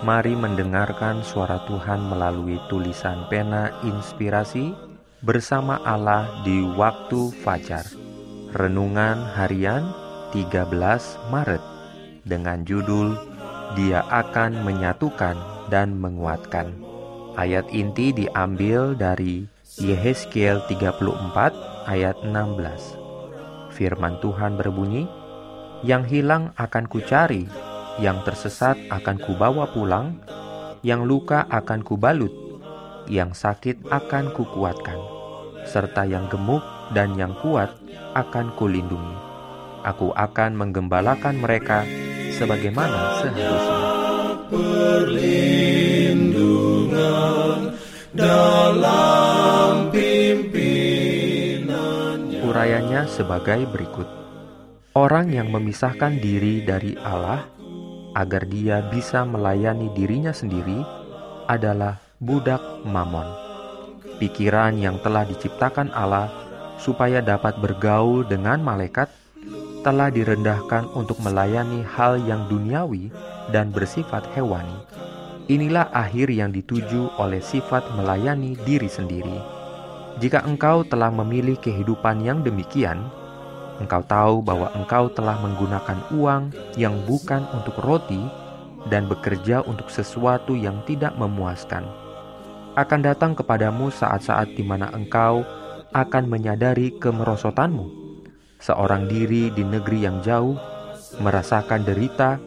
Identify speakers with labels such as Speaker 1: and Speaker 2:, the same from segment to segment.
Speaker 1: Mari mendengarkan suara Tuhan melalui tulisan pena inspirasi bersama Allah di waktu fajar. Renungan harian 13 Maret dengan judul Dia akan menyatukan dan menguatkan. Ayat inti diambil dari Yehezkiel 34 ayat 16. Firman Tuhan berbunyi, "Yang hilang akan kucari yang tersesat akan kubawa pulang, yang luka akan kubalut, yang sakit akan kukuatkan, serta yang gemuk dan yang kuat akan kulindungi. Aku akan menggembalakan mereka sebagaimana seharusnya.
Speaker 2: Dalam
Speaker 1: Urayanya sebagai berikut. Orang yang memisahkan diri dari Allah agar dia bisa melayani dirinya sendiri adalah budak mamon. Pikiran yang telah diciptakan Allah supaya dapat bergaul dengan malaikat telah direndahkan untuk melayani hal yang duniawi dan bersifat hewani. Inilah akhir yang dituju oleh sifat melayani diri sendiri. Jika engkau telah memilih kehidupan yang demikian, engkau tahu bahwa engkau telah menggunakan uang yang bukan untuk roti dan bekerja untuk sesuatu yang tidak memuaskan. Akan datang kepadamu saat-saat di mana engkau akan menyadari kemerosotanmu. Seorang diri di negeri yang jauh merasakan derita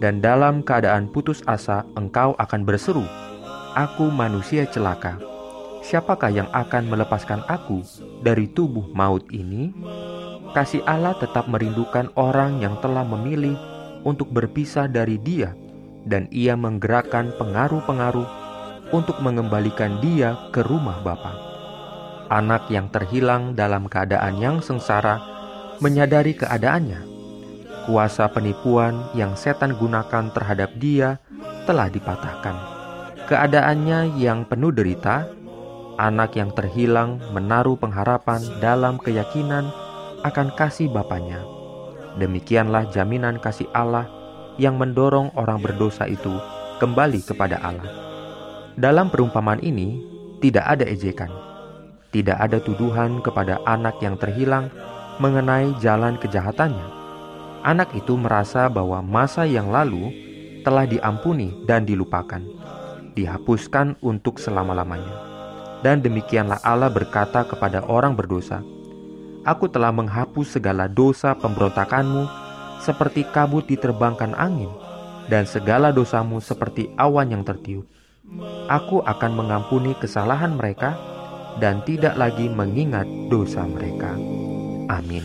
Speaker 1: dan dalam keadaan putus asa engkau akan berseru, Aku manusia celaka. Siapakah yang akan melepaskan aku dari tubuh maut ini? Kasih Allah tetap merindukan orang yang telah memilih untuk berpisah dari Dia, dan Ia menggerakkan pengaruh-pengaruh untuk mengembalikan dia ke rumah Bapa. Anak yang terhilang dalam keadaan yang sengsara menyadari keadaannya. Kuasa penipuan yang setan gunakan terhadap dia telah dipatahkan. Keadaannya yang penuh derita, anak yang terhilang menaruh pengharapan dalam keyakinan akan kasih Bapaknya. Demikianlah jaminan kasih Allah yang mendorong orang berdosa itu kembali kepada Allah. Dalam perumpamaan ini, tidak ada ejekan, tidak ada tuduhan kepada anak yang terhilang mengenai jalan kejahatannya. Anak itu merasa bahwa masa yang lalu telah diampuni dan dilupakan, dihapuskan untuk selama-lamanya. Dan demikianlah Allah berkata kepada orang berdosa, Aku telah menghapus segala dosa pemberontakanmu seperti kabut diterbangkan angin dan segala dosamu seperti awan yang tertiup. Aku akan mengampuni kesalahan mereka dan tidak lagi mengingat dosa mereka. Amin.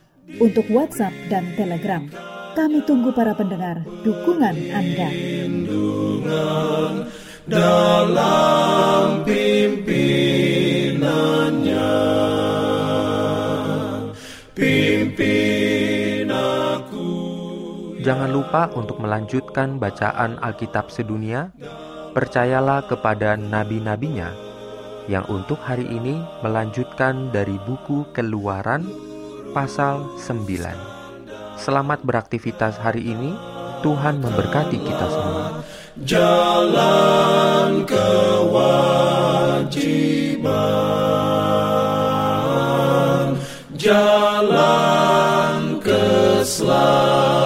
Speaker 3: untuk WhatsApp dan Telegram. Kami tunggu para pendengar dukungan Anda.
Speaker 2: Dalam pimpinannya, pimpin aku.
Speaker 1: Jangan lupa untuk melanjutkan bacaan Alkitab sedunia. Percayalah kepada nabi-nabinya yang untuk hari ini melanjutkan dari buku Keluaran pasal 9. Selamat beraktivitas hari ini. Tuhan memberkati kita semua.
Speaker 2: Jalan kewajiban, jalan keselamatan.